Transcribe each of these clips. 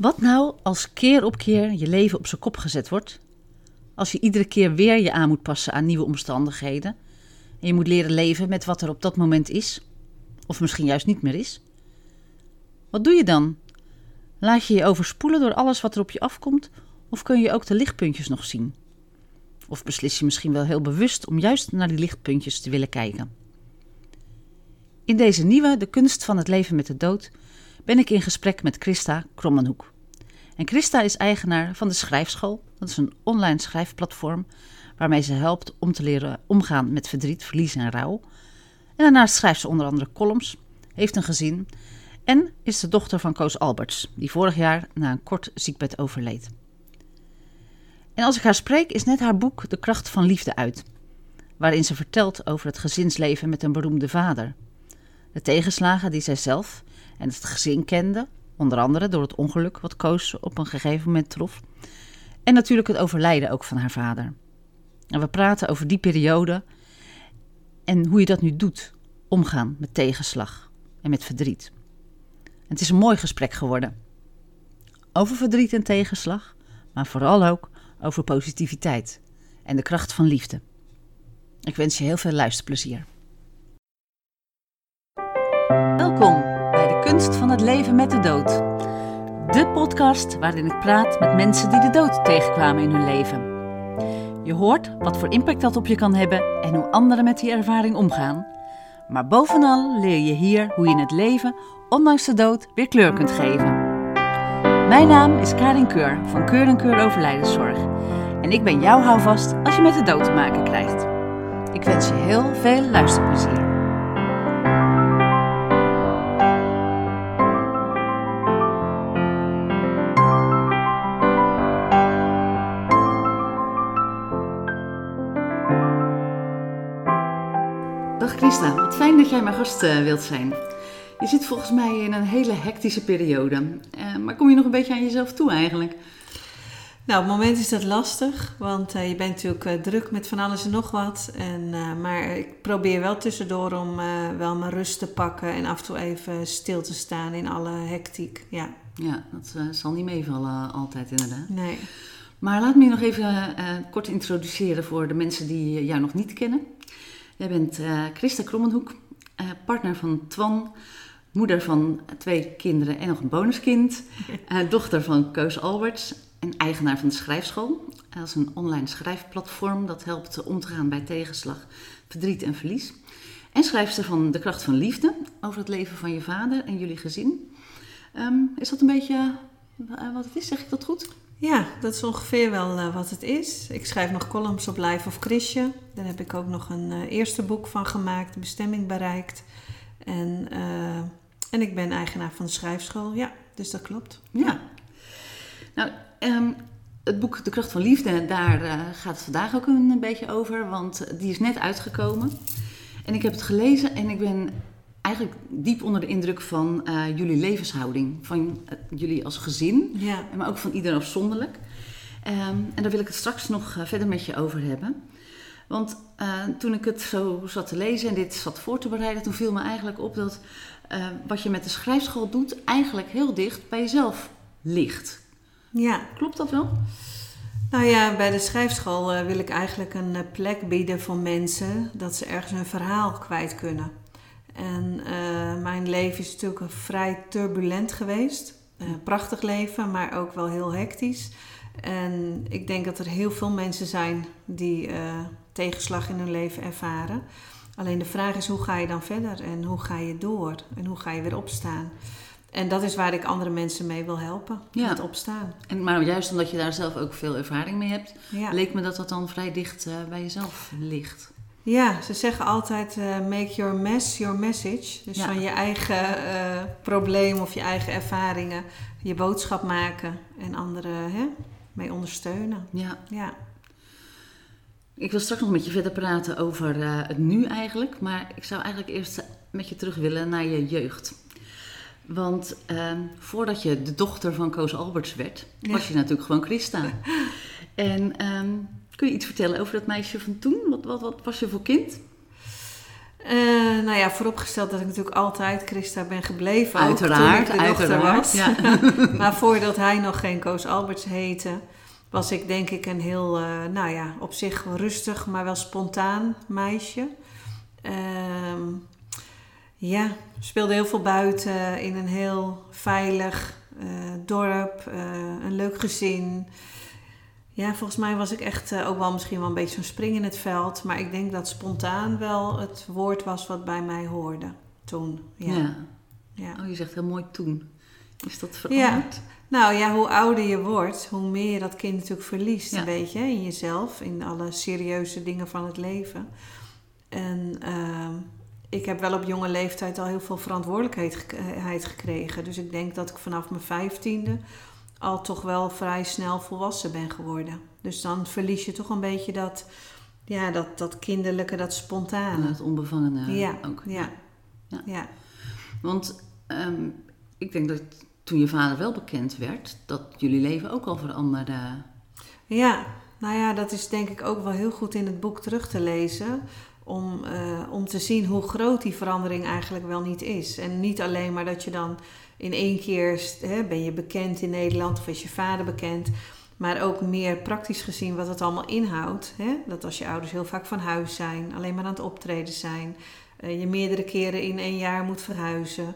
Wat nou als keer op keer je leven op zijn kop gezet wordt? Als je iedere keer weer je aan moet passen aan nieuwe omstandigheden en je moet leren leven met wat er op dat moment is, of misschien juist niet meer is? Wat doe je dan? Laat je je overspoelen door alles wat er op je afkomt, of kun je ook de lichtpuntjes nog zien? Of beslis je misschien wel heel bewust om juist naar die lichtpuntjes te willen kijken? In deze nieuwe De kunst van het leven met de dood ben ik in gesprek met Christa Krommenhoek. En Christa is eigenaar van de Schrijfschool. Dat is een online schrijfplatform waarmee ze helpt om te leren omgaan met verdriet, verlies en rouw. En daarnaast schrijft ze onder andere columns, heeft een gezin en is de dochter van Koos Alberts, die vorig jaar na een kort ziekbed overleed. En als ik haar spreek, is net haar boek De kracht van liefde uit, waarin ze vertelt over het gezinsleven met een beroemde vader. De tegenslagen die zij zelf en het gezin kende, onder andere door het ongeluk wat Koos op een gegeven moment trof. En natuurlijk het overlijden ook van haar vader. En we praten over die periode en hoe je dat nu doet, omgaan met tegenslag en met verdriet. Het is een mooi gesprek geworden. Over verdriet en tegenslag, maar vooral ook over positiviteit en de kracht van liefde. Ik wens je heel veel luisterplezier. Van het leven met de dood. De podcast waarin ik praat met mensen die de dood tegenkwamen in hun leven. Je hoort wat voor impact dat op je kan hebben en hoe anderen met die ervaring omgaan. Maar bovenal leer je hier hoe je in het leven, ondanks de dood, weer kleur kunt geven. Mijn naam is Karin Keur van Keur en Keur Overlijdenszorg. En ik ben jouw houvast als je met de dood te maken krijgt. Ik wens je heel veel luisterplezier. Christa, wat fijn dat jij mijn gast eh, wilt zijn. Je zit volgens mij in een hele hectische periode. Eh, maar kom je nog een beetje aan jezelf toe eigenlijk? Nou, op het moment is dat lastig, want uh, je bent natuurlijk druk met van alles en nog wat. En, maar ik probeer wel tussendoor om wel mijn rust te pakken en af en toe even stil te staan in alle hectiek. Ja, ja dat zal niet meevallen altijd inderdaad. Nee. Maar laat me je nog even kort introduceren voor de mensen die jou nog niet kennen. Jij bent Christa Krommenhoek, partner van Twan, moeder van twee kinderen en nog een bonuskind, dochter van Koos Alberts en eigenaar van de Schrijfschool. Dat is een online schrijfplatform dat helpt om te gaan bij tegenslag, verdriet en verlies. En schrijfster van De Kracht van Liefde over het leven van je vader en jullie gezin. Um, is dat een beetje wat het is? Zeg ik dat goed? Ja, dat is ongeveer wel uh, wat het is. Ik schrijf nog columns op Life of Chrisje. Daar heb ik ook nog een uh, eerste boek van gemaakt, Bestemming Bereikt. En, en ik ben eigenaar van de schrijfschool. Ja, dus dat klopt. Ja. Nou, Um, het boek De Kracht van Liefde, daar gaat het vandaag ook een beetje over, want die is net uitgekomen. En ik heb het gelezen en ik ben eigenlijk diep onder de indruk van uh, jullie levenshouding. Van uh, jullie als gezin, ja. maar ook van ieder afzonderlijk. Um, en daar wil ik het straks nog verder met je over hebben. Want toen ik het zo zat te lezen en dit zat voor te bereiden, toen viel me eigenlijk op dat wat je met de schrijfschool doet, eigenlijk heel dicht bij jezelf ligt. Ja. Klopt dat wel? Nou ja, bij de schrijfschool wil ik eigenlijk een plek bieden voor mensen dat ze ergens een verhaal kwijt kunnen. En uh, mijn leven is natuurlijk vrij turbulent geweest. prachtig leven, maar ook wel heel hectisch. En ik denk dat er heel veel mensen zijn die tegenslag in hun leven ervaren. Alleen de vraag is hoe ga je dan verder en hoe ga je door en hoe ga je weer opstaan. En dat is waar ik andere mensen mee wil helpen, ja. met opstaan. En, maar juist omdat je daar zelf ook veel ervaring mee hebt, ja. leek me dat dat dan vrij dicht uh, bij jezelf ligt. Ja, ze zeggen altijd uh, make your mess your message. Dus ja. van je eigen uh, probleem of je eigen ervaringen je boodschap maken en anderen hè, mee ondersteunen. Ja. ja. Ik wil straks nog met je verder praten over het nu eigenlijk, maar ik zou eigenlijk eerst met je terug willen naar je jeugd. Want uh, voordat je de dochter van Koos Alberts werd, ja. was je natuurlijk gewoon Christa. en um, kun je iets vertellen over dat meisje van toen? Wat, wat, wat was je voor kind? Uh, nou ja, vooropgesteld dat ik natuurlijk altijd Christa ben gebleven. Uiteraard, toen ik de uiteraard. Was. Ja. maar voordat hij nog geen Koos Alberts heette, was ik denk ik een heel, uh, nou ja, op zich rustig, maar wel spontaan meisje. Uh, ja, speelde heel veel buiten in een heel veilig uh, dorp, een leuk gezin. Ja, volgens mij was ik echt uh, ook wel misschien wel een beetje zo'n spring in het veld. Maar ik denk dat spontaan wel het woord was wat bij mij hoorde toen. Ja. ja. ja. Oh, je zegt heel mooi toen. Is dat veranderd? Ja. Nou ja, hoe ouder je wordt, hoe meer je dat kind natuurlijk verliest. Ja. Een beetje in jezelf, in alle serieuze dingen van het leven. En uh, ik heb wel op jonge leeftijd al heel veel verantwoordelijkheid gekregen. Dus ik denk dat ik vanaf mijn vijftiende al toch wel vrij snel volwassen ben geworden. Dus dan verlies je toch een beetje dat, ja, dat, dat kinderlijke, dat spontane. Het onbevangene ja, ook. Ja. Ja. ja. Want um, ik denk dat toen je vader wel bekend werd, dat jullie leven ook al veranderde. Ja, nou ja, dat is denk ik ook wel heel goed in het boek terug te lezen. Om, uh, om te zien hoe groot die verandering eigenlijk wel niet is. En niet alleen maar dat je dan in één keer hè, ben je bekend in Nederland of is je vader bekend. Maar ook meer praktisch gezien wat het allemaal inhoudt. Hè? Dat als je ouders heel vaak van huis zijn, alleen maar aan het optreden zijn. Uh, je meerdere keren in één jaar moet verhuizen.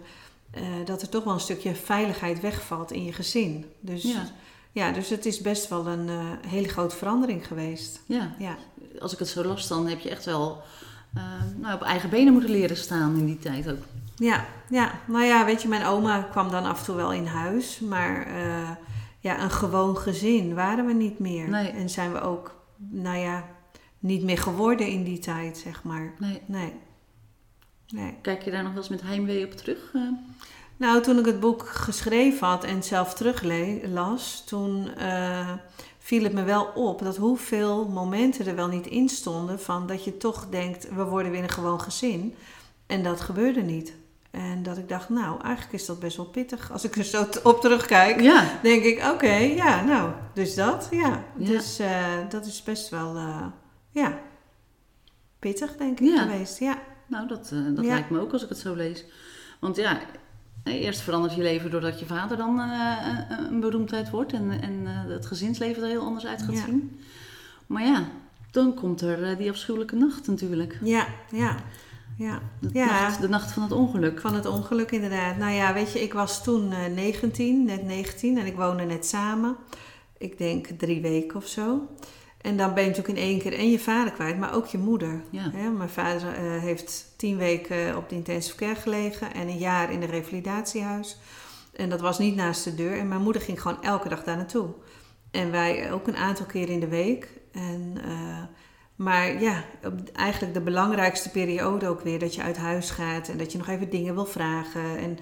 Uh, dat er toch wel een stukje veiligheid wegvalt in je gezin. Dus Ja. ja, dus het is best wel een uh, hele grote verandering geweest. Ja. Ja. Als ik het zo las, dan heb je echt wel nou, op eigen benen moeten leren staan in die tijd ook. Ja, ja, nou ja, weet je, mijn oma kwam dan af en toe wel in huis, maar uh, ja, een gewoon gezin waren we niet meer. Nee. En zijn we ook, nou ja, niet meer geworden in die tijd, zeg maar. Nee. Nee. nee. Kijk je daar nog wel eens met heimwee op terug? Uh? Nou, toen ik het boek geschreven had en zelf teruglas, toen uh, viel het me wel op dat hoeveel momenten er wel niet in stonden van dat je toch denkt, we worden weer een gewoon gezin. En dat gebeurde niet. En dat ik dacht, nou, eigenlijk is dat best wel pittig. Als ik er zo op terugkijk, Ja. denk ik, oké, ja, nou, dus dat, ja. Ja. Dus uh, dat is best wel, uh, ja, pittig, denk ik, Ja. geweest. Ja, Nou, dat, uh, dat lijkt me ook als ik het zo lees. Want ja, eerst verandert je leven doordat je vader dan uh, een beroemdheid wordt en, en uh, het gezinsleven er heel anders uit gaat Ja. zien. Maar ja, dan komt er uh, die afschuwelijke nacht natuurlijk. ja, ja. Ja, De, ja. nacht, de nacht van het ongeluk. van het ongeluk inderdaad. Nou ja, weet je, ik was toen uh, 19, net 19 en ik woonde net samen. Ik denk drie weken of zo. En dan ben je natuurlijk in één keer en je vader kwijt, maar ook je moeder. Ja. Hè, mijn vader uh, heeft tien weken op de intensive care gelegen en een jaar in een revalidatiehuis. En dat was niet naast de deur. En mijn moeder ging gewoon elke dag daar naartoe. En wij ook een aantal keer in de week. En, uh, maar ja, eigenlijk de belangrijkste periode ook weer. Dat je uit huis gaat en dat je nog even dingen wil vragen. En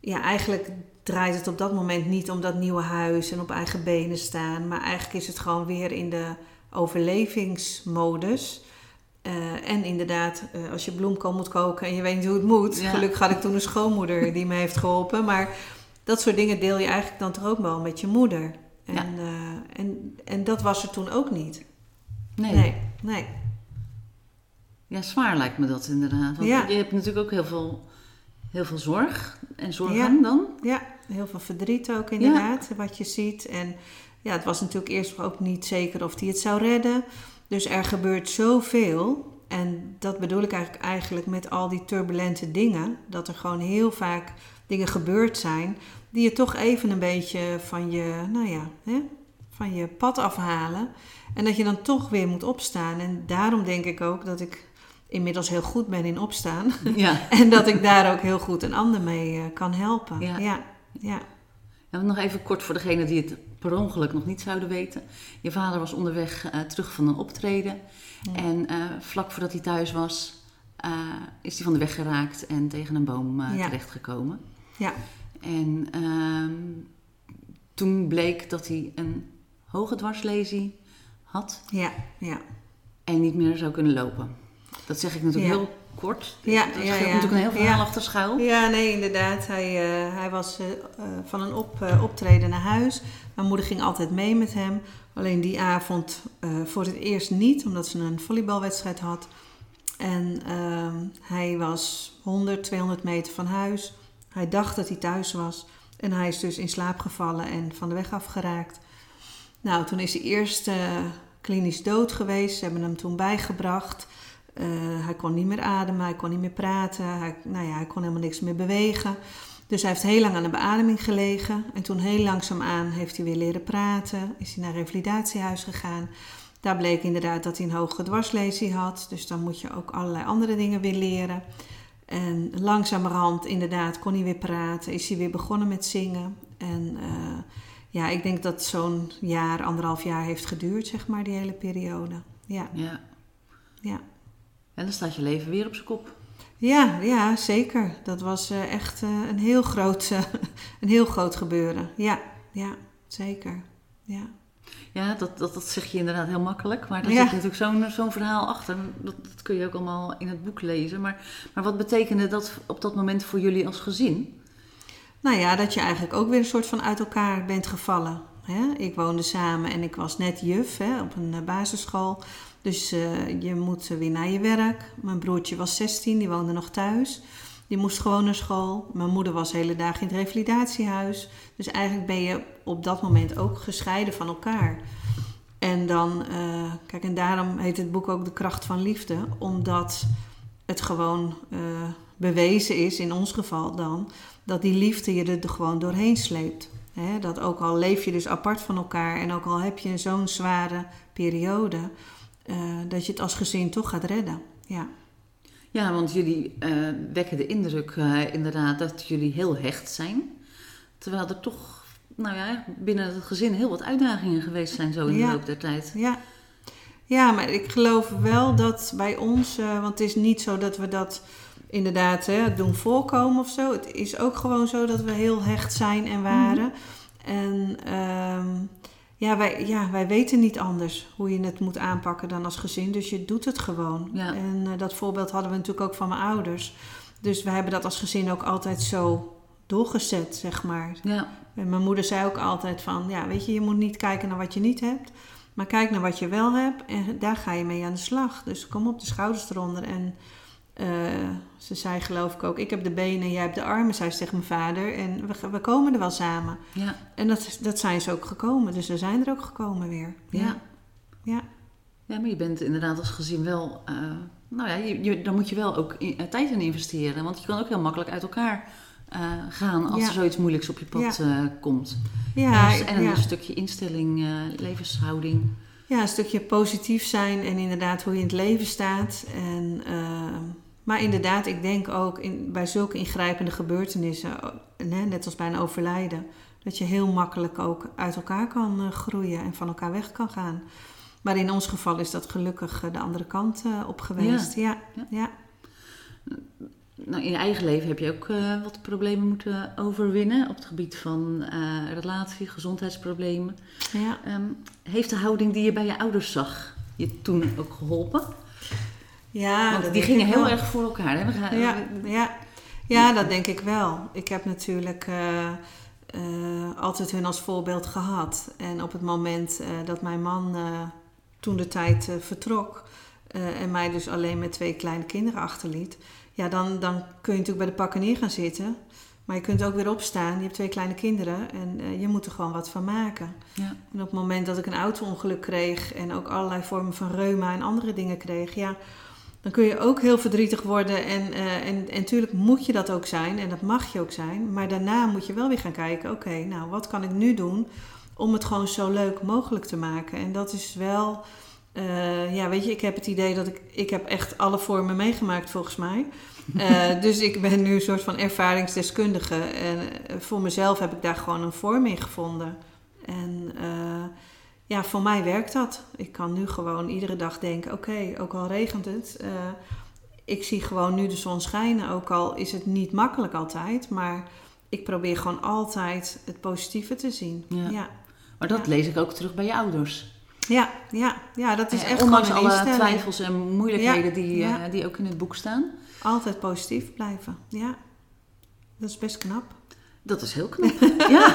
ja, eigenlijk draait het op dat moment niet om dat nieuwe huis en op eigen benen staan. Maar eigenlijk is het gewoon weer in de overlevingsmodus. Uh, en inderdaad, uh, als je bloemkool moet koken en je weet niet hoe het moet. Ja. Gelukkig had ik toen een schoonmoeder die me heeft geholpen. Maar dat soort dingen deel je eigenlijk dan toch ook wel met je moeder. En, Ja. uh, en, en dat was er toen ook niet. Nee. Nee, nee. Ja, zwaar lijkt me dat inderdaad. Want Ja. je hebt natuurlijk ook heel veel, heel veel zorg en zorgen dan. Ja, heel veel verdriet ook inderdaad, wat je ziet. En ja, het was natuurlijk eerst ook niet zeker of hij het zou redden. Dus er gebeurt zoveel. En dat bedoel ik eigenlijk, eigenlijk met al die turbulente dingen. Dat er gewoon heel vaak dingen gebeurd zijn die je toch even een beetje van je, nou ja, hè, van je pad afhalen. En dat je dan toch weer moet opstaan. En daarom denk ik ook dat ik inmiddels heel goed ben in opstaan. Ja. en dat ik daar ook heel goed een ander mee uh, kan helpen. Ja. ja. ja. En nog even kort voor degenen die het per ongeluk nog niet zouden weten. Je vader was onderweg uh, terug van een optreden. Ja. En uh, vlak voordat hij thuis was, uh, is hij van de weg geraakt en tegen een boom Ja. terechtgekomen. Ja. En ehm, toen bleek dat hij een hoge dwarslesie had Ja, ja. en niet meer zou kunnen lopen. Dat zeg ik natuurlijk Ja. heel kort. Ja, er ja, ja. natuurlijk een heel verhaal Ja. achter schuil. Ja, nee, inderdaad. Hij, uh, hij was uh, van een op, uh, optreden naar huis. Mijn moeder ging altijd mee met hem. Alleen die avond voor het eerst niet, omdat ze een volleybalwedstrijd had. En ehm, hij was 100, 200 meter van huis. Hij dacht dat hij thuis was. En hij is dus in slaap gevallen en van de weg afgeraakt. Nou, toen is hij eerst klinisch dood geweest. Ze hebben hem toen bijgebracht. Uh, hij kon niet meer ademen, hij kon niet meer praten. Hij, nou ja, hij kon helemaal niks meer bewegen. Dus hij heeft heel lang aan de beademing gelegen. En toen heel langzaamaan heeft hij weer leren praten. Is hij naar een revalidatiehuis gegaan. Daar bleek inderdaad dat hij een hoge dwarslesie had. Dus dan moet je ook allerlei andere dingen weer leren. En langzamerhand inderdaad kon hij weer praten. Is hij weer begonnen met zingen. En uh, ja, ik denk dat zo'n jaar, anderhalf jaar heeft geduurd, zeg maar, die hele periode. Ja. Ja. Ja, En dan staat je leven weer op zijn kop. ja, ja zeker. Dat was eh, echt eh, een, heel groot, eh, een heel groot gebeuren. Ja, ja, zeker. Ja. Ja, dat, dat, dat zeg je inderdaad heel makkelijk. Maar Ja. zit natuurlijk zo'n zo'n verhaal achter. Dat, dat kun je ook allemaal in het boek lezen. Maar, maar wat betekende dat op dat moment voor jullie als gezin? Nou ja, dat je eigenlijk ook weer een soort van uit elkaar bent gevallen. Hè? Ik woonde samen en ik was net juf hè, op een basisschool. Dus eh, je moet weer naar je werk. Mijn broertje was 16, die woonde nog thuis. Die moest gewoon naar school. Mijn moeder was hele dagen in het revalidatiehuis. Dus eigenlijk ben je op dat moment ook gescheiden van elkaar. En dan, eh, kijk, en daarom heet het boek ook De Kracht van Liefde, omdat het gewoon eh, bewezen is, in ons geval dan, dat die liefde je er gewoon doorheen sleept. Dat ook al leef je dus apart van elkaar en ook al heb je zo'n zware periode, eh, dat je het als gezin toch gaat redden. Ja, Ja, want jullie eh, wekken de indruk eh, inderdaad dat jullie heel hecht zijn. Terwijl er toch, nou ja, binnen het gezin heel wat uitdagingen geweest zijn zo in de loop der tijd. ja. ja maar ik geloof wel dat bij ons, want het is niet zo dat we dat inderdaad hè, doen voorkomen of zo. Het is ook gewoon zo dat we heel hecht zijn en waren. En ehm, ja, wij, ja, wij weten niet anders hoe je het moet aanpakken dan als gezin. Dus je doet het gewoon. Ja. En eh, dat voorbeeld hadden we natuurlijk ook van mijn ouders. Dus we hebben dat als gezin ook altijd zo doorgezet, zeg maar. Ja, En mijn moeder zei ook altijd van, ja, weet je, je moet niet kijken naar wat je niet hebt. Maar kijk naar wat je wel hebt en daar ga je mee aan de slag. Dus kom op de schouders eronder. En eh, ze zei geloof ik ook, ik heb de benen, jij hebt de armen, zei ze tegen mijn vader. En we, we komen er wel samen. ja, En dat, dat zijn ze ook gekomen. Dus ze zijn er ook gekomen weer. ja. Ja. Ja, maar je bent inderdaad als gezin wel... eh, nou ja, je, je, daar moet je wel ook in- eh, tijd in investeren. Want je kan ook heel makkelijk uit elkaar gaan als Ja. er zoiets moeilijks op je pad komt. Ja, Dus- en een stukje instelling, levenshouding. Ja, een stukje positief zijn en inderdaad hoe je in het leven staat. En, eh, maar inderdaad, ik denk ook in, bij zulke ingrijpende gebeurtenissen, hè, net als bij een overlijden, dat je heel makkelijk ook uit elkaar kan eh, groeien en van elkaar weg kan gaan. Maar in ons geval is dat gelukkig eh, de andere kant eh, op geweest. Ja, Ja. ja. Nou, in je eigen leven heb je ook wat problemen moeten overwinnen op het gebied van relatie, gezondheidsproblemen. ja. Ehm, heeft de houding die je bij je ouders zag je toen ook geholpen? Ja Want die gingen heel wel. erg voor elkaar. Hè? We gaan, Ja, ja. ja, dat denk ik wel. Ik heb natuurlijk eh, eh, altijd hun als voorbeeld gehad. En op het moment eh, dat mijn man toen de tijd vertrok en mij dus alleen met twee kleine kinderen achterliet, ja, dan, dan kun je natuurlijk bij de pakken neer gaan zitten. Maar je kunt ook weer opstaan. Je hebt twee kleine kinderen en je moet er gewoon wat van maken. ja. En op het moment dat ik een auto-ongeluk kreeg en ook allerlei vormen van reuma en andere dingen kreeg, ja, dan kun je ook heel verdrietig worden. En, eh, en, en natuurlijk moet je dat ook zijn en dat mag je ook zijn. Maar daarna moet je wel weer gaan kijken, oké, nou wat kan ik nu doen om het gewoon zo leuk mogelijk te maken? En dat is wel, eh, ja, weet je, ik heb het idee dat ik, ik heb echt alle vormen meegemaakt volgens mij. Eh, dus ik ben nu een soort van ervaringsdeskundige. En voor mezelf heb ik daar gewoon een vorm in gevonden. En ja, voor mij werkt dat. Ik kan nu gewoon iedere dag denken: oké, ook al regent het, eh, ik zie gewoon nu de zon schijnen. Ook al is het niet makkelijk altijd, maar ik probeer gewoon altijd het positieve te zien. Ja. Ja, Maar dat Ja. lees ik ook terug bij je ouders. ja, ja, ja dat is Eh, echt Ondanks gewoon alle twijfels en moeilijkheden Ja, die, eh, die ook in het boek staan. Altijd positief blijven. Ja, dat is best knap. Dat is heel knap. ja.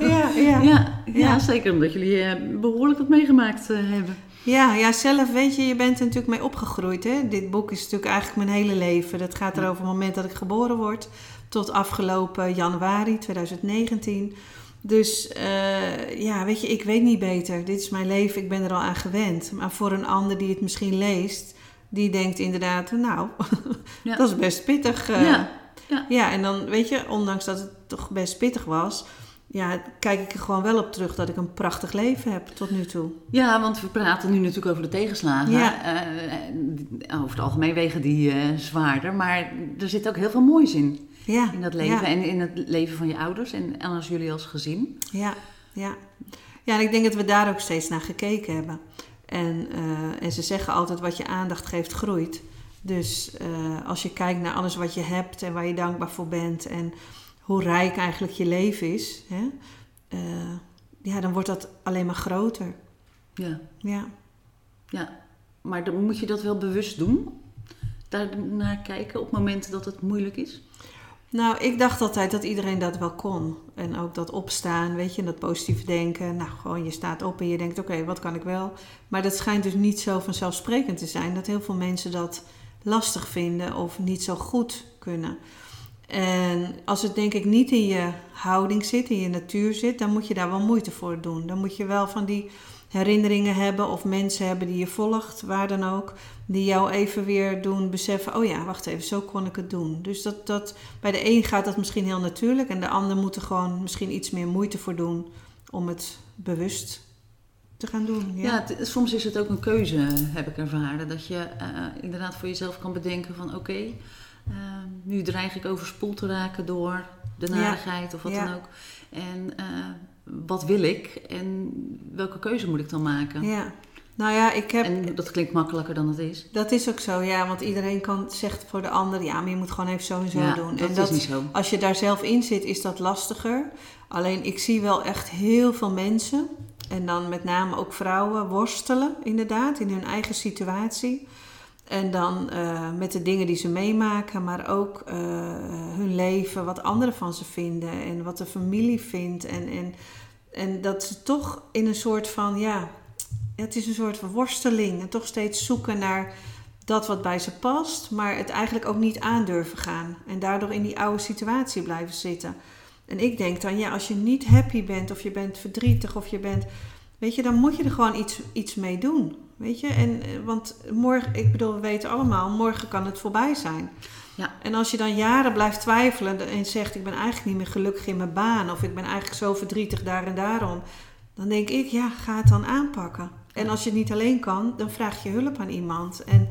ja, ja. Ja, ja, zeker omdat jullie eh, behoorlijk wat meegemaakt eh, hebben. Ja, ja, zelf weet je, je bent er natuurlijk mee opgegroeid. Hè? Dit boek is natuurlijk eigenlijk mijn hele leven. Dat gaat er over het moment dat ik geboren word tot afgelopen januari 2019. Dus uh, ja, weet je, ik weet niet beter. Dit is mijn leven, ik ben er al aan gewend. Maar voor een ander die het misschien leest, die denkt inderdaad, nou, ja. dat is best pittig. Uh, ja. Ja. ja, en dan weet je, ondanks dat het toch best pittig was, ja, kijk ik er gewoon wel op terug dat ik een prachtig leven heb tot nu toe. Ja, want we praten nu natuurlijk over de tegenslagen. Ja. Uh, over het algemeen wegen die uh, zwaarder, maar er zit ook heel veel moois in. Ja. In dat leven en in het leven van je ouders en, en als jullie als gezin. Ja, ja. Ja, en ik denk dat we daar ook steeds naar gekeken hebben. En, uh, en ze zeggen altijd wat je aandacht geeft groeit. Dus als je kijkt naar alles wat je hebt en waar je dankbaar voor bent en hoe rijk eigenlijk je leven is, hè, uh, ja, dan wordt dat alleen maar groter. Ja. Ja. Ja, maar dan moet je dat wel bewust doen? Daar naar kijken op momenten dat het moeilijk is? Nou, ik dacht altijd dat iedereen dat wel kon. En ook dat opstaan, weet je, en dat positief denken. Nou, gewoon je staat op en je denkt, oké, wat kan ik wel? Maar dat schijnt dus niet zo vanzelfsprekend te zijn. Dat heel veel mensen dat lastig vinden of niet zo goed kunnen. En als het denk ik niet in je houding zit, in je natuur zit, dan moet je daar wel moeite voor doen. Dan moet je wel van die herinneringen hebben of mensen hebben die je volgt, waar dan ook, die jou even weer doen beseffen, oh ja, wacht even, zo kon ik het doen. Dus dat, dat, bij de een gaat dat misschien heel natuurlijk en de ander moet er gewoon misschien iets meer moeite voor doen om het bewust te gaan doen. Ja, ja soms is het ook een keuze, heb ik ervaren, dat je uh, inderdaad voor jezelf kan bedenken van oké, Ehm, nu dreig ik overspoeld te raken door de narigheid of wat dan ook. En eh, wat wil ik en welke keuze moet ik dan maken? Ja. Nou ja, ik heb... En dat klinkt makkelijker dan het is. Dat is ook zo, ja. Want iedereen kan, zegt voor de ander... ja, maar je moet gewoon even zo en zo ja, doen. Dat en dat is niet zo. Als je daar zelf in zit, is dat lastiger. Alleen, ik zie wel echt heel veel mensen... en dan met name ook vrouwen worstelen, inderdaad... in hun eigen situatie... En dan uh, met de dingen die ze meemaken, maar ook uh, hun leven, wat anderen van ze vinden en wat de familie vindt. En, en, en dat ze toch in een soort van, ja, het is een soort worsteling. En toch steeds zoeken naar dat wat bij ze past, maar het eigenlijk ook niet aandurven gaan. En daardoor in die oude situatie blijven zitten. En ik denk dan, ja, als je niet happy bent of je bent verdrietig of je bent, weet je, dan moet je er gewoon iets, iets mee doen. Weet je, en, eh, want morgen, ik bedoel, we weten allemaal, morgen kan het voorbij zijn. Ja. En als je dan jaren blijft twijfelen en zegt: Ik ben eigenlijk niet meer gelukkig in mijn baan, of ik ben eigenlijk zo verdrietig daar en daarom, dan denk ik: Ja, ga het dan aanpakken. En als je het niet alleen kan, dan vraag je hulp aan iemand. En,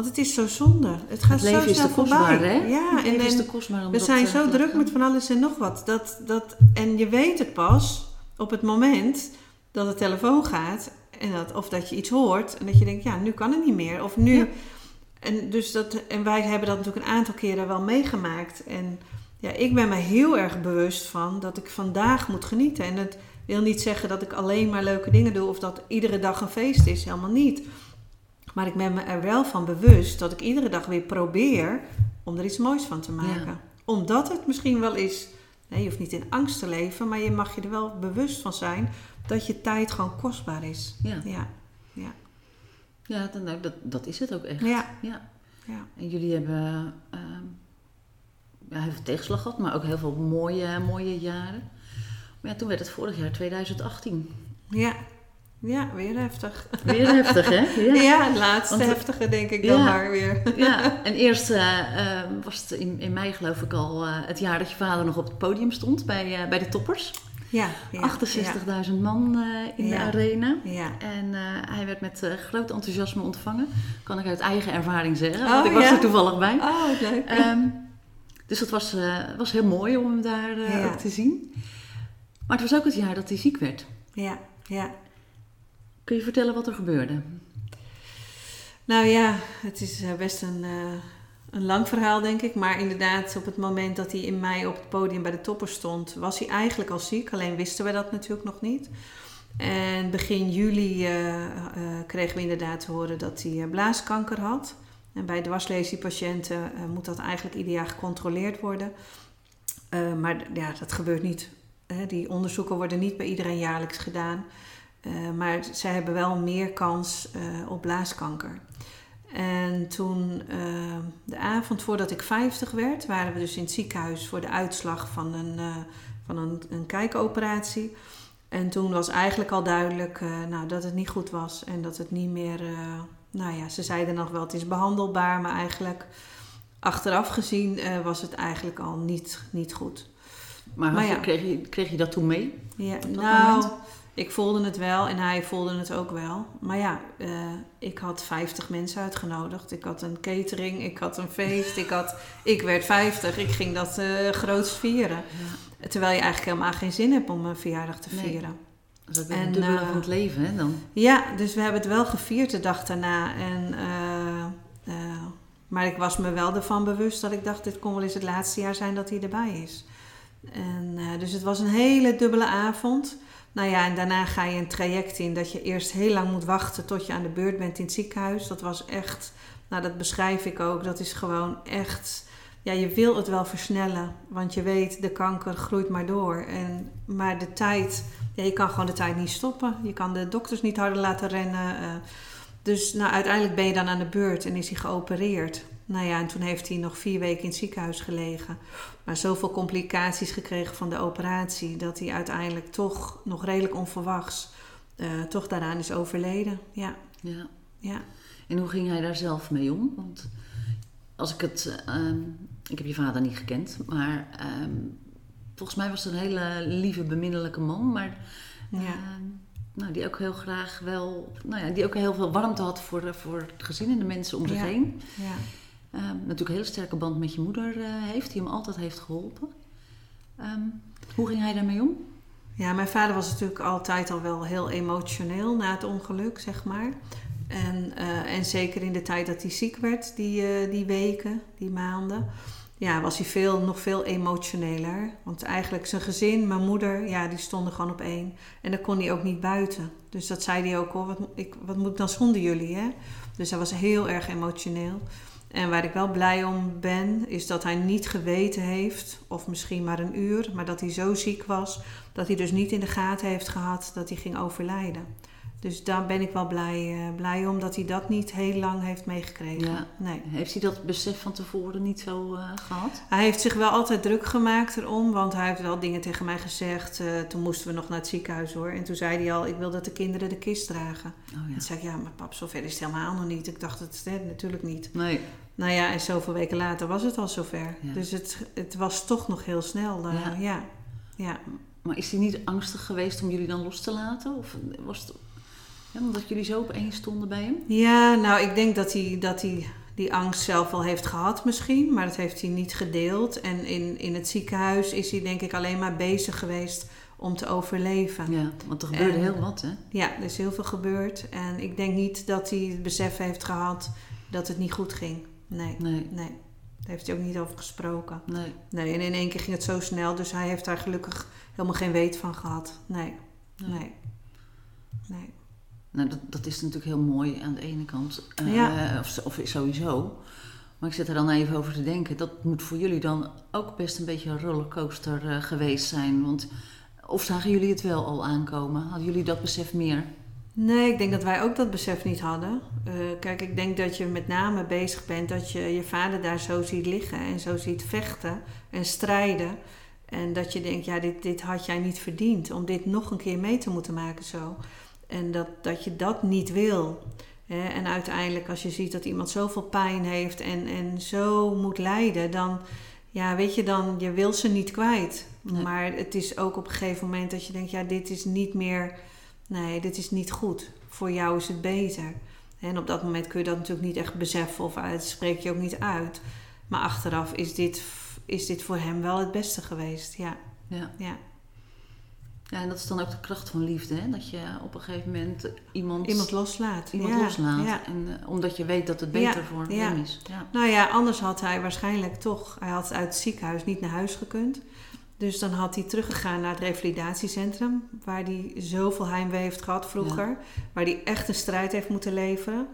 want het is zo zonde. Het gaat het leven zo snel is voorbij. Hè? Ja, het en, is te kostbaar we zijn zo druk met van alles en nog wat. Dat, dat, en je weet het pas op het moment dat de telefoon gaat en dat, of dat je iets hoort en dat je denkt, ja, nu kan het niet meer. Of nu. En, dus dat, en wij hebben dat natuurlijk een aantal keren wel meegemaakt. En ja, ik ben me heel erg bewust van dat ik vandaag moet genieten. En het wil niet zeggen dat ik alleen maar leuke dingen doe of dat iedere dag een feest is. Helemaal niet. Maar ik ben me er wel van bewust dat ik iedere dag weer probeer om er iets moois van te maken. Omdat het misschien wel is. Nee, je hoeft niet in angst te leven, maar je mag je er wel bewust van zijn dat je tijd gewoon kostbaar is. Ja. Ja, ja. ja dan, nou, dat, dat is het ook echt. Ja. ja. ja. En jullie hebben uh, ja, heel veel tegenslag gehad, maar ook heel veel mooie, mooie jaren. Maar ja, toen werd het vorig jaar 2018. Ja. Ja, weer heftig. Weer heftig, hè? Ja, ja het laatste Want, heftige denk ik dan maar weer. Ja, en eerst uh, uh, was het in, in mei geloof ik al uh, het jaar dat je vader nog op het podium stond bij, bij de toppers. Ja, ja 68.000 man in de arena. Ja. En hij werd met groot enthousiasme ontvangen. Kan ik uit eigen ervaring zeggen, want oh, ik was er toevallig bij. Oh, leuk. Um, dus dat was, was heel mooi om hem daar ook te zien. Maar het was ook het jaar dat hij ziek werd. Ja, ja. Kun je vertellen wat er gebeurde? Nou ja, het is best een een lang verhaal, denk ik. Maar inderdaad, op het moment dat hij in mei op het podium bij de toppers stond, was hij eigenlijk al ziek. Alleen wisten we dat natuurlijk nog niet. En begin juli uh, kregen we inderdaad te horen dat hij blaaskanker had. En bij dwarslesiepatiënten moet dat eigenlijk ieder jaar gecontroleerd worden. maar ja, dat gebeurt niet. Hè. Die onderzoeken worden niet bij iedereen jaarlijks gedaan. Uh, maar zij hebben wel meer kans uh, op blaaskanker. En toen, uh, de avond voordat ik 50 werd, waren we dus in het ziekenhuis voor de uitslag van een, van een, een kijkoperatie. En toen was eigenlijk al duidelijk nou, dat het niet goed was en dat het niet meer. nou ja, ze zeiden nog wel het is behandelbaar, maar eigenlijk achteraf gezien was het eigenlijk al niet, niet goed. Maar, maar ja. je, kreeg, je, kreeg je dat toen mee? Ja, nou, moment? Ik voelde het wel en hij voelde het ook wel. Maar ja, uh, ik had 50 mensen uitgenodigd. Ik had een catering, ik had een feest, ik, had, ik werd 50. Ik ging dat uh, groots vieren. Ja. Terwijl je eigenlijk helemaal geen zin hebt om een verjaardag te vieren. Dat is een dubbele uh, van het leven, hè, dan? Ja, dus we hebben het wel gevierd de dag daarna. En, maar ik was me wel ervan bewust dat ik dacht... dit kon wel eens het laatste jaar zijn dat hij erbij is. En, dus het was een hele dubbele avond... Nou ja, en daarna ga je een traject in dat je eerst heel lang moet wachten tot je aan de beurt bent in het ziekenhuis. Dat was echt, nou dat beschrijf ik ook, dat is gewoon echt, ja, je wil het wel versnellen. Want je weet, de kanker groeit maar door. En, maar de tijd, ja, je kan gewoon de tijd niet stoppen. Je kan de dokters niet harder laten rennen. Uh, dus nou, uiteindelijk ben je dan aan de beurt en is hij geopereerd. Nou ja, en toen heeft hij nog vier weken in het ziekenhuis gelegen. Maar zoveel complicaties gekregen van de operatie dat hij uiteindelijk toch nog redelijk onverwachts uh, toch daaraan is overleden. Ja. ja. ja. En hoe ging hij daar zelf mee om? Want als ik het. Um, ik heb je vader niet gekend, maar um, volgens mij was het een hele lieve, beminnelijke man. Maar. Ja. Uh, nou, die ook heel graag wel, nou ja, die ook heel veel warmte had voor, voor het gezin en de mensen om zich ja. heen. Ja. Um, natuurlijk een hele sterke band met je moeder uh, heeft, die hem altijd heeft geholpen. Um, hoe ging hij daarmee om? Ja, mijn vader was natuurlijk altijd al wel heel emotioneel na het ongeluk, zeg maar. En, uh, en zeker in de tijd dat hij ziek werd, die, uh, die weken, die maanden, ja, was hij veel, nog veel emotioneler. Want eigenlijk zijn gezin, mijn moeder, ja, die stonden gewoon op één. En dan kon hij ook niet buiten. Dus dat zei hij ook, hoor, wat, wat moet ik dan zonder jullie, hè? Dus hij was heel erg emotioneel. En waar ik wel blij om ben, is dat hij niet geweten heeft, of misschien maar een uur, maar dat hij zo ziek was, dat hij dus niet in de gaten heeft gehad dat hij ging overlijden. Dus daar ben ik wel blij, uh, blij om dat hij dat niet heel lang heeft meegekregen. Ja. Nee. Heeft hij dat besef van tevoren niet zo uh, gehad? Hij heeft zich wel altijd druk gemaakt erom, want hij heeft wel dingen tegen mij gezegd. Uh, toen moesten we nog naar het ziekenhuis hoor. En toen zei hij al, ik wil dat de kinderen de kist dragen. Oh, ja. En zei ik, ja, maar pap, zover is het helemaal nog niet. Ik dacht, het natuurlijk niet. Nee. Nou ja, en zoveel weken later was het al zover. Ja. Dus het, het was toch nog heel snel. ja. ja. ja. Maar is hij niet angstig geweest om jullie dan los te laten? Of was het ja, omdat jullie zo op één stonden bij hem? Ja, nou, ik denk dat hij, dat hij die angst zelf wel heeft gehad misschien. Maar dat heeft hij niet gedeeld. En in, in het ziekenhuis is hij denk ik alleen maar bezig geweest om te overleven. Ja, want er gebeurde heel wat, hè? Ja, er is heel veel gebeurd. En ik denk niet dat hij het besef heeft gehad dat het niet goed ging. Nee, nee. nee. Daar heeft hij ook niet over gesproken. Nee. Nee, en in één keer ging het zo snel. Dus hij heeft daar gelukkig helemaal geen weet van gehad. Nee, nee. nee. nee. Nou, dat, dat is natuurlijk heel mooi aan de ene kant. Uh, ja. of, of sowieso. Maar ik zit er dan even over te denken. Dat moet voor jullie dan ook best een beetje een rollercoaster uh, geweest zijn. Want, of zagen jullie het wel al aankomen? Hadden jullie dat besef meer? Nee, ik denk dat wij ook dat besef niet hadden. Uh, kijk, ik denk dat je met name bezig bent dat je je vader daar zo ziet liggen en zo ziet vechten en strijden. En dat je denkt, ja, dit, dit had jij niet verdiend om dit nog een keer mee te moeten maken zo. En dat, dat je dat niet wil. Hè? En uiteindelijk als je ziet dat iemand zoveel pijn heeft en, en zo moet lijden, dan, ja, weet je, dan, je wil ze niet kwijt. Maar het is ook op een gegeven moment dat je denkt, ja, dit is niet meer, nee, dit is niet goed. Voor jou is het beter. En op dat moment kun je dat natuurlijk niet echt beseffen of uit, spreek je ook niet uit. Maar achteraf is dit, is dit voor hem wel het beste geweest, ja. Ja. ja. Ja, en dat is dan ook de kracht van liefde, hè? dat je op een gegeven moment iemand, iemand loslaat. Iemand loslaat. Ja. En, uh, omdat je weet dat het beter voor hem is. Nou ja, anders had hij waarschijnlijk toch, hij had uit het ziekenhuis niet naar huis gekund. Dus dan had hij teruggegaan naar het revalidatiecentrum, waar hij zoveel heimwee heeft gehad vroeger, waar hij echt een strijd heeft moeten leveren.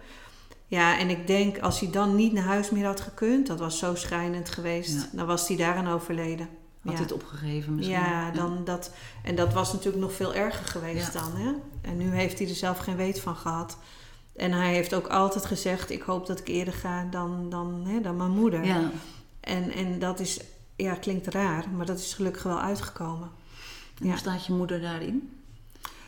Ja, en ik denk als hij dan niet naar huis meer had gekund, dat was zo schrijnend geweest, dan was hij daaraan overleden. Had ja. dit opgegeven misschien? Ja, dan Dat, en dat was natuurlijk nog veel erger geweest dan. Hè? En nu heeft hij er zelf geen weet van gehad. En hij heeft ook altijd gezegd: Ik hoop dat ik eerder ga dan, dan, hè, dan mijn moeder. Ja. En, en dat is, ja, klinkt raar, maar dat is gelukkig wel uitgekomen. En Ja. hoe staat je moeder daarin?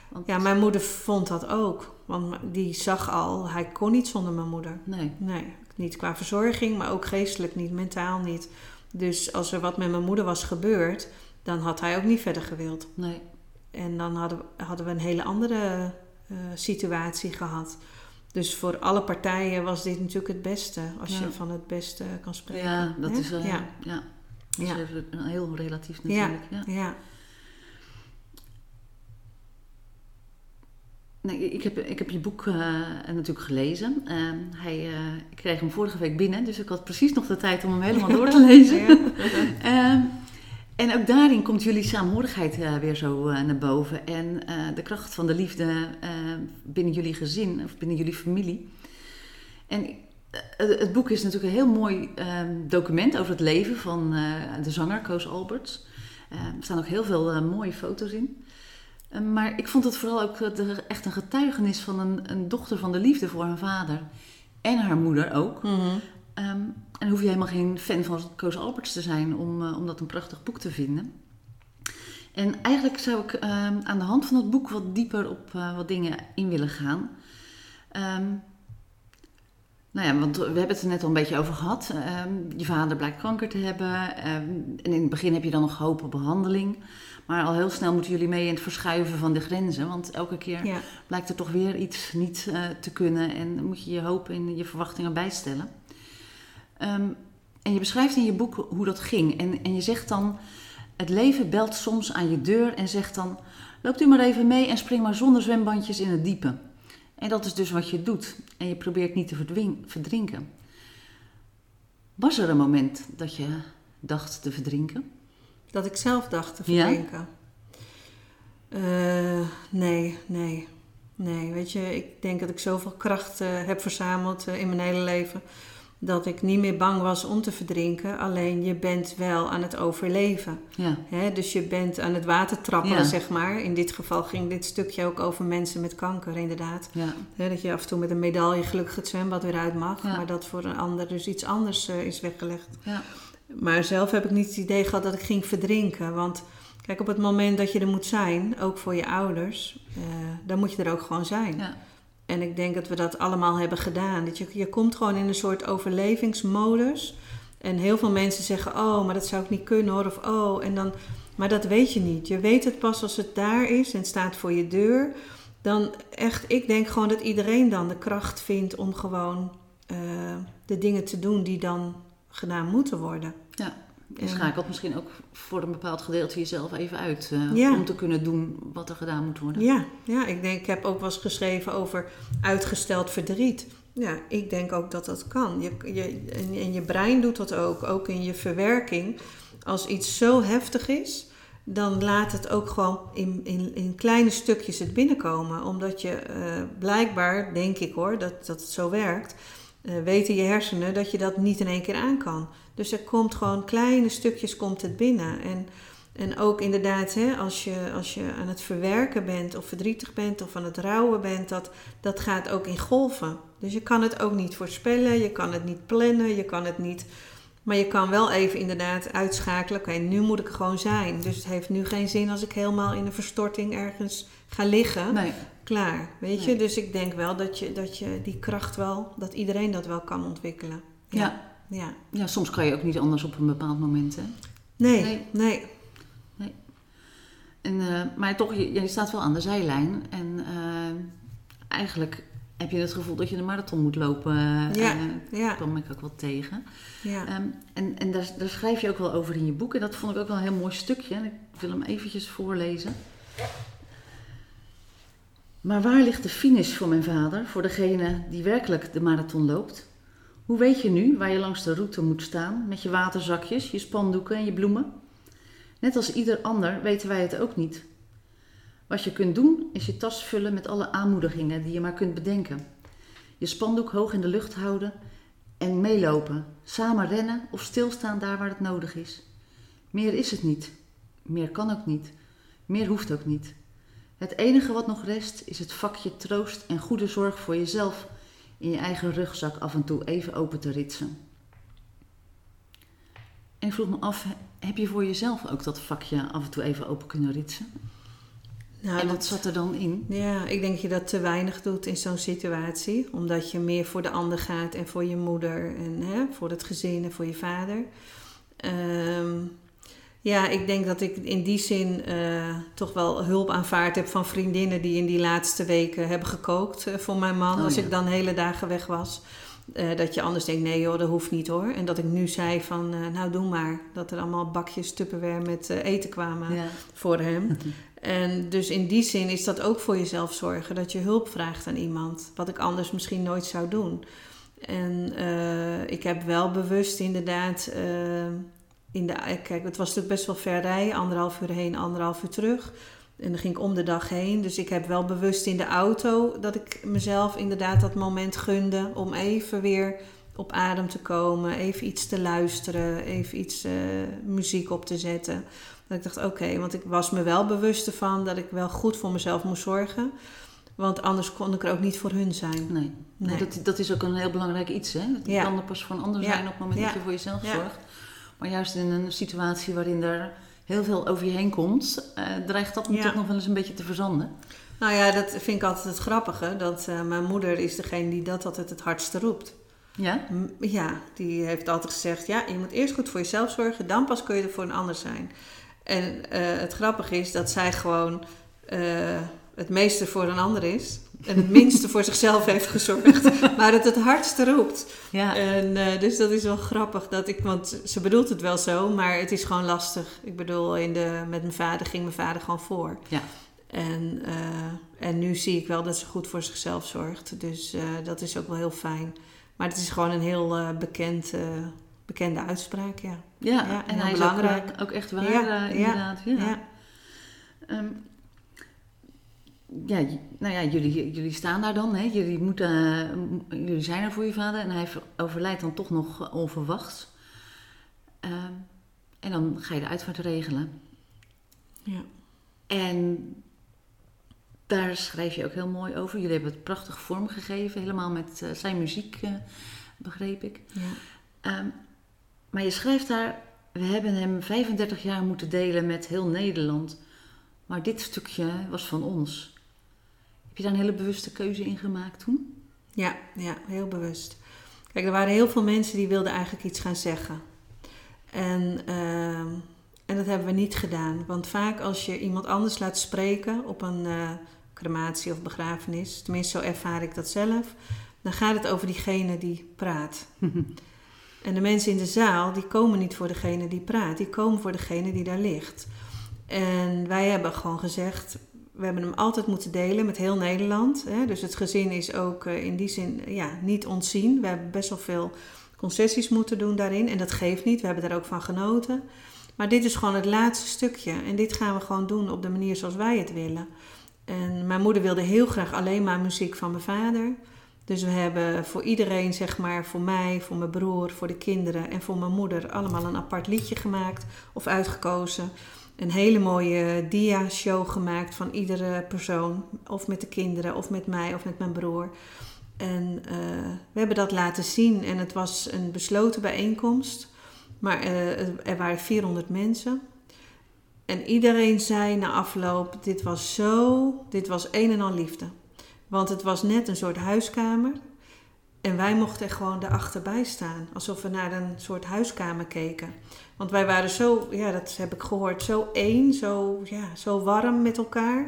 Want, Ja, mijn moeder vond dat ook. Want die zag al, hij kon niet zonder mijn moeder. Nee. Nee, niet qua verzorging, maar ook geestelijk niet, mentaal niet. Dus als er wat met mijn moeder was gebeurd, dan had hij ook niet verder gewild. Nee. En dan hadden, hadden we een hele andere eh, situatie gehad. Dus voor alle partijen was dit natuurlijk het beste, als Ja. je van het beste kan spreken. Ja, dat is wel... Ja. Ja. Dat is Ja. even een heel relatief natuurlijk. Ja. Ja. Nee, ik, heb, ik heb je boek eh, natuurlijk gelezen. Ehm, hij, eh, ik kreeg hem vorige week binnen, dus ik had precies nog de tijd om hem helemaal door te lezen. Ja. Ehm, en ook daarin komt jullie saamhorigheid eh, weer zo naar boven. En de kracht van de liefde binnen jullie gezin of binnen jullie familie. En het, boek is natuurlijk een heel mooi ehm, document over het leven van de zanger Koos Alberts. Er staan ook heel veel mooie foto's in. Eh, maar ik vond het vooral ook eh, echt een getuigenis van een, een dochter van de liefde voor haar vader. En haar moeder ook. Mhm. Ehm, en hoef je helemaal geen fan van Koos Alberts te zijn om, eh, om dat een prachtig boek te vinden. En eigenlijk zou ik ehm, aan de hand van het boek wat dieper op eh, wat dingen in willen gaan. Ehm, nou ja, want we hebben het er net al een beetje over gehad. Ehm, je vader blijkt kanker te hebben. ehm, en in het begin heb je dan nog hoop op behandeling. Maar al heel snel moeten jullie mee in het verschuiven van de grenzen. Want elke keer Ja. blijkt er toch weer iets niet eh, te kunnen en moet je je hoop en je verwachtingen bijstellen. Ehm, en je beschrijft in je boek hoe dat ging. En, en je zegt dan: Het leven belt soms aan je deur en zegt dan: Loopt u maar even mee en spring maar zonder zwembandjes in het diepe. En dat is dus wat je doet. En je probeert niet te verdrinken. Was er een moment dat je dacht te verdrinken? Dat ik zelf dacht te Ja? verdrinken. Eh, nee, nee. Nee, weet je, ik denk dat ik zoveel kracht eh, heb verzameld eh, in mijn hele leven. Dat ik niet meer bang was om te verdrinken. Alleen je bent wel aan het overleven. Ja, Hè? Dus je bent aan het water trappelen, Ja. zeg maar. In dit geval ging dit stukje ook over mensen met kanker, inderdaad. ja, Hè, dat je af en toe met een medaille gelukkig het zwembad weer uit mag. Ja. Maar dat voor een ander dus iets anders is weggelegd. ja, Maar zelf heb ik niet het idee gehad dat ik ging verdrinken. Want kijk, op het moment dat je er moet zijn, ook voor je ouders, eh, dan moet je er ook gewoon zijn. ja, En ik denk dat we dat allemaal hebben gedaan. Dat je, je komt gewoon in een soort overlevingsmodus. En heel veel mensen zeggen, oh, maar dat zou ik niet kunnen hoor. Of oh, en dan... Maar dat weet je niet. Je weet het pas als het daar is en staat voor je deur. Dan echt, ik denk gewoon dat iedereen dan de kracht vindt om gewoon eh, de dingen te doen die dan gedaan moeten worden. ja. Je En- schakelt misschien ook voor een bepaald gedeelte jezelf even uit. eh, Ja. Om te kunnen doen wat er gedaan moet worden. Ja, ja, ik denk, ik heb ook wel eens geschreven over uitgesteld verdriet. Ja, ik denk ook dat dat kan. Je, je, en, en je brein doet dat ook, ook in je verwerking. Als iets zo heftig is, dan laat het ook gewoon in, in, in kleine stukjes het binnenkomen. Omdat je eh, blijkbaar, denk ik hoor, dat, dat het zo werkt, weten je hersenen dat je dat niet in één keer aan kan. Dus er komt gewoon kleine stukjes komt het binnen. En en ook inderdaad, hè, als, je, als je aan het verwerken bent of verdrietig bent of aan het rouwen bent, dat, dat gaat ook in golven. Dus je kan het ook niet voorspellen, je kan het niet plannen, je kan het niet. Maar je kan wel even inderdaad uitschakelen. Oké, nu moet ik gewoon zijn. Dus het heeft nu geen zin als ik helemaal in een verstorting ergens ga liggen. Nee, Klaar, weet je? Dus ik denk wel dat je, dat je die kracht wel, dat iedereen dat wel kan ontwikkelen. ja. ja. Ja, soms kan je ook niet anders op een bepaald moment. Hè? Nee, Nee. nee. En, eh, maar toch, je, je staat wel aan de zijlijn. En eh, eigenlijk heb je het gevoel dat je de marathon moet lopen. eh, Ja, eh, ja, kwam ik ook wel tegen. ja. Ehm, en en daar, daar schrijf je ook wel over in je boek. En dat vond ik ook wel een heel mooi stukje. En ik wil hem eventjes voorlezen. Maar waar ligt de finish voor mijn vader, voor degene die werkelijk de marathon loopt? Hoe weet je nu waar je langs de route moet staan met je waterzakjes, je spandoeken en je bloemen? Net als ieder ander weten wij het ook niet. Wat je kunt doen is je tas vullen met alle aanmoedigingen die je maar kunt bedenken. Je spandoek hoog in de lucht houden en meelopen, samen rennen of stilstaan daar waar het nodig is. Meer is het niet. Meer kan ook niet. Meer hoeft ook niet. Het enige wat nog rest is het vakje troost en goede zorg voor jezelf in je eigen rugzak af en toe even open te ritsen. En ik vroeg me af, heb je voor jezelf ook dat vakje af en toe even open kunnen ritsen? Nou, en wat dat- zat er dan in? Ja, ik denk dat je dat te weinig doet in zo'n situatie. Omdat je meer voor de ander gaat en voor je moeder en hè, voor het gezin en voor je vader. Ehm, ja, ik denk dat ik in die zin eh, toch wel hulp aanvaard heb van vriendinnen die in die laatste weken hebben gekookt eh, voor mijn man. Oh, als ja. ik dan hele dagen weg was. Eh, dat je anders denkt, nee joh, dat hoeft niet hoor. En dat ik nu zei van, nou doe maar. Dat er allemaal bakjes Tupperware met eten kwamen Ja. voor hem. En dus in die zin is dat ook voor jezelf zorgen. Dat je hulp vraagt aan iemand. Wat ik anders misschien nooit zou doen. En ik heb wel bewust inderdaad... eh, in de, kijk, het was natuurlijk best wel ver rijden. Anderhalf uur heen, anderhalf uur terug. En dan ging ik om de dag heen. Dus ik heb wel bewust in de auto... dat ik mezelf inderdaad dat moment gunde... om even weer op adem te komen. Even iets te luisteren. Even iets eh, muziek op te zetten. Dat ik dacht, oké, want ik was me wel bewust ervan dat ik wel goed voor mezelf moest zorgen. Want anders kon ik er ook niet voor hun zijn. Nee, dat, dat is ook een heel belangrijk iets. Hè? Je Ja. kan er pas voor een ander Ja. zijn op het moment Ja. dat je voor jezelf zorgt. Maar juist in een situatie waarin er heel veel over je heen komt, eh, dreigt dat Ja. toch nog wel eens een beetje te verzanden. Nou ja, dat vind ik altijd het grappige. Dat eh, mijn moeder is degene die dat altijd het hardste roept. Ja? Ja, die heeft altijd gezegd: ja, je moet eerst goed voor jezelf zorgen, dan pas kun je er voor een ander zijn. En eh, het grappige is dat zij gewoon eh, het meeste voor een ander is. En het minste voor zichzelf heeft gezorgd. Maar het het hardste roept. Ja. En, eh, dus dat is wel grappig. Dat ik, want ze bedoelt het wel zo, maar het is gewoon lastig. Ik bedoel, in de, met mijn vader ging mijn vader gewoon voor. Ja. En, eh, en nu zie ik wel dat ze goed voor zichzelf zorgt. Dus eh, dat is ook wel heel fijn. Maar het is gewoon een heel bekend, bekende uitspraak, ja. Ja, Ja, en heel hij is belangrijk. ook, ook echt waar, inderdaad. Ja. ja. Ehm, ja, nou ja, jullie, jullie staan daar dan. Hè? Jullie, moeten, eh, jullie zijn er voor je vader en hij ver- overlijdt dan toch nog onverwachts. Ehm, en dan ga je de uitvaart regelen. Ja. En daar schrijf je ook heel mooi over. Jullie hebben het prachtig vormgegeven, helemaal met eh, zijn muziek, eh, begreep ik. ja. Ehm, maar je schrijft daar, we hebben hem 35 jaar moeten delen met heel Nederland. Maar dit stukje was van ons. Heb je daar een hele bewuste keuze in gemaakt toen? Ja, ja, heel bewust. Kijk, er waren heel veel mensen die wilden eigenlijk iets gaan zeggen. En, ehm, en dat hebben we niet gedaan. Want vaak als je iemand anders laat spreken op een eh, crematie of begrafenis, tenminste zo ervaar ik dat zelf, dan gaat het over diegene die praat. En de mensen in de zaal, die komen niet voor degene die praat, die komen voor degene die daar ligt. En wij hebben gewoon gezegd, we hebben hem altijd moeten delen met heel Nederland. Hè? Dus het gezin is ook eh, in die zin ja, niet ontzien. We hebben best wel veel concessies moeten doen daarin. En dat geeft niet, we hebben daar ook van genoten. Maar dit is gewoon het laatste stukje. En dit gaan we gewoon doen op de manier zoals wij het willen. En mijn moeder wilde heel graag alleen maar muziek van mijn vader. Dus we hebben voor iedereen, zeg maar, voor mij, voor mijn broer, voor de kinderen en voor mijn moeder allemaal een apart liedje gemaakt of uitgekozen. Een hele mooie dia-show gemaakt van iedere persoon, of met de kinderen, of met mij, of met mijn broer. En eh, we hebben dat laten zien en het was een besloten bijeenkomst, maar eh, er waren 400 mensen. En iedereen zei na afloop: Dit was zo, dit was een en al liefde. Want het was net een soort huiskamer. En wij mochten er gewoon achterbij staan. Alsof we naar een soort huiskamer keken. Want wij waren zo, ja, dat heb ik gehoord, zo één, zo, ja, zo warm met elkaar.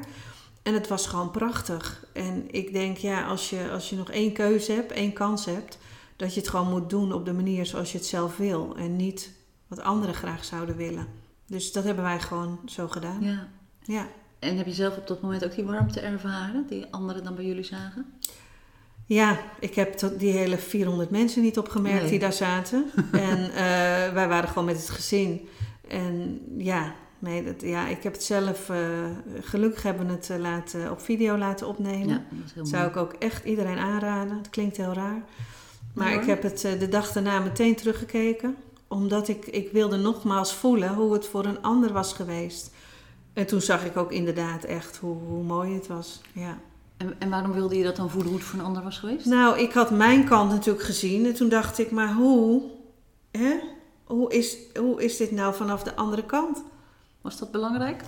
En het was gewoon prachtig. En ik denk, ja, als je, als je nog één keuze hebt, één kans hebt, dat je het gewoon moet doen op de manier zoals je het zelf wil. En niet wat anderen graag zouden willen. Dus dat hebben wij gewoon zo gedaan. Ja. Ja. En heb je zelf op dat moment ook die warmte ervaren die anderen dan bij jullie zagen? Ja, ik heb tot die hele 400 mensen niet opgemerkt Nee. die daar zaten. en eh, wij waren gewoon met het gezin. En ja, nee, dat, ja ik heb het zelf... eh, gelukkig hebben we het eh, laten, op video laten opnemen. Ja, dat is heel Dat zou ik ook echt iedereen aanraden. Het klinkt heel raar. Maar ik heb het de dag daarna meteen teruggekeken. omdat ik, ik wilde nogmaals voelen hoe het voor een ander was geweest. En toen zag ik ook inderdaad echt hoe, hoe mooi het was. Ja. En, en waarom wilde je dat dan voelen hoe het voor een ander was geweest? Nou, ik had mijn kant natuurlijk gezien. En toen dacht ik, maar hoe? Hè? Hoe, is, hoe is dit nou vanaf de andere kant? Was dat belangrijk?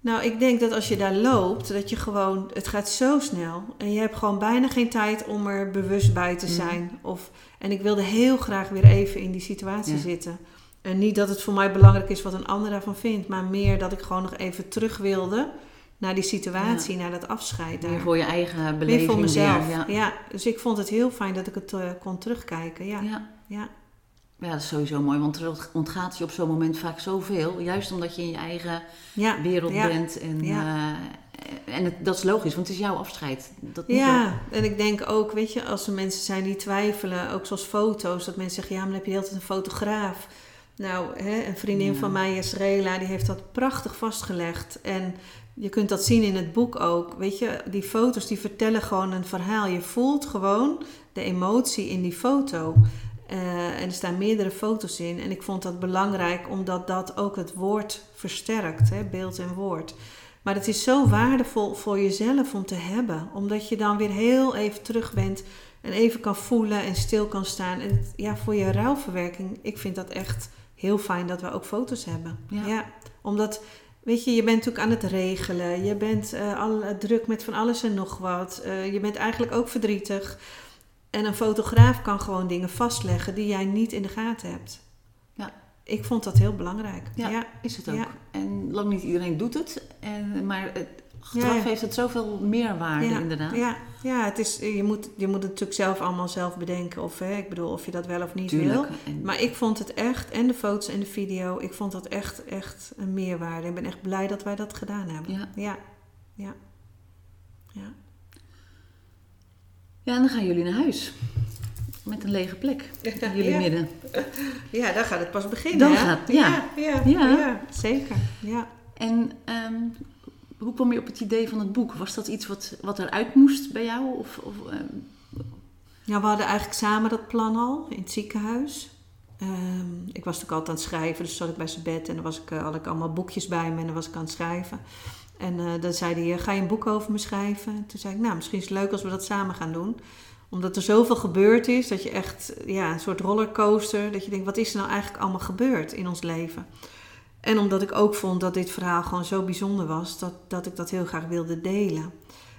Nou, ik denk dat als je daar loopt, dat je gewoon, het gaat zo snel. En je hebt gewoon bijna geen tijd om er bewust bij te zijn. Of, en ik wilde heel graag weer even in die situatie Ja. zitten. En niet dat het voor mij belangrijk is wat een ander daarvan vindt, maar meer dat ik gewoon nog even terug wilde naar die situatie, naar dat afscheid. Meer Daar. voor je eigen Meer beleving. voor mezelf. weer, ja. ja. dus ik vond het heel fijn dat ik het eh, kon terugkijken. Ja. Ja. Ja. Ja, dat is sowieso mooi, want er ontgaat je op zo'n moment vaak zoveel. Juist omdat je in je eigen Ja. wereld ja. bent. En, Ja. eh, en het, dat is logisch, want het is jouw afscheid. Dat ook. Ja, en ik denk ook, weet je, als er mensen zijn die twijfelen, ook zoals foto's, dat mensen zeggen, ja, maar dan heb je de hele tijd een fotograaf. Nou, hè, een vriendin van mij, Esrela, die heeft dat prachtig vastgelegd. En je kunt dat zien in het boek ook. Weet je, die foto's die vertellen gewoon een verhaal. Je voelt gewoon de emotie in die foto. Eh, en er staan meerdere foto's in. En ik vond dat belangrijk omdat dat ook het woord versterkt, hè, beeld en woord. Maar het is zo waardevol voor jezelf om te hebben. Omdat je dan weer heel even terug bent en even kan voelen en stil kan staan. En het- ja, voor je rouwverwerking, ik vind dat echt heel fijn dat we ook foto's hebben. Ja. omdat, weet je, je bent natuurlijk aan het regelen. Je bent eh, al druk met van alles en nog wat. Eh, je bent eigenlijk ook verdrietig. En een fotograaf kan gewoon dingen vastleggen die jij niet in de gaten hebt. Ja. Ik vond dat heel belangrijk. Ja, ja. is het ook. Ja. En lang niet iedereen doet het. En, maar het, achteraf Ja. heeft het zoveel meerwaarde ja, inderdaad. Ja, ja het is, je, moet, je moet het natuurlijk zelf allemaal zelf bedenken. Of hè, ik bedoel, of je dat wel of niet wil. En- Maar ik vond het echt, en de foto's en de video, ik vond dat echt, echt een meerwaarde. Ik ben echt blij dat wij dat gedaan hebben. Ja. Ja, ja. ja. Ja, en dan gaan jullie naar huis. Met een lege plek in jullie midden. Ja, dan gaat het pas beginnen. Dan hè? gaat- ja. Ja, ja, Ja. ja, zeker. Ja. En ehm, hoe kwam je op het idee van het boek? Was dat iets wat, wat eruit moest bij jou? Of, of, ehm, Ja, we hadden eigenlijk samen dat plan al in het ziekenhuis. Ehm, ik was natuurlijk altijd aan het schrijven, dus zat ik bij zijn bed en dan was ik, eh, had ik allemaal boekjes bij me en dan was ik aan het schrijven. En eh, dan zei hij, eh, ga je een boek over me schrijven? En toen zei ik, nou, misschien is het leuk als we dat samen gaan doen. Omdat er zoveel gebeurd is, dat je echt, ja, een soort rollercoaster, dat je denkt, wat is er nou eigenlijk allemaal gebeurd in ons leven? En omdat ik ook vond dat dit verhaal gewoon zo bijzonder was, dat, dat ik dat heel graag wilde delen.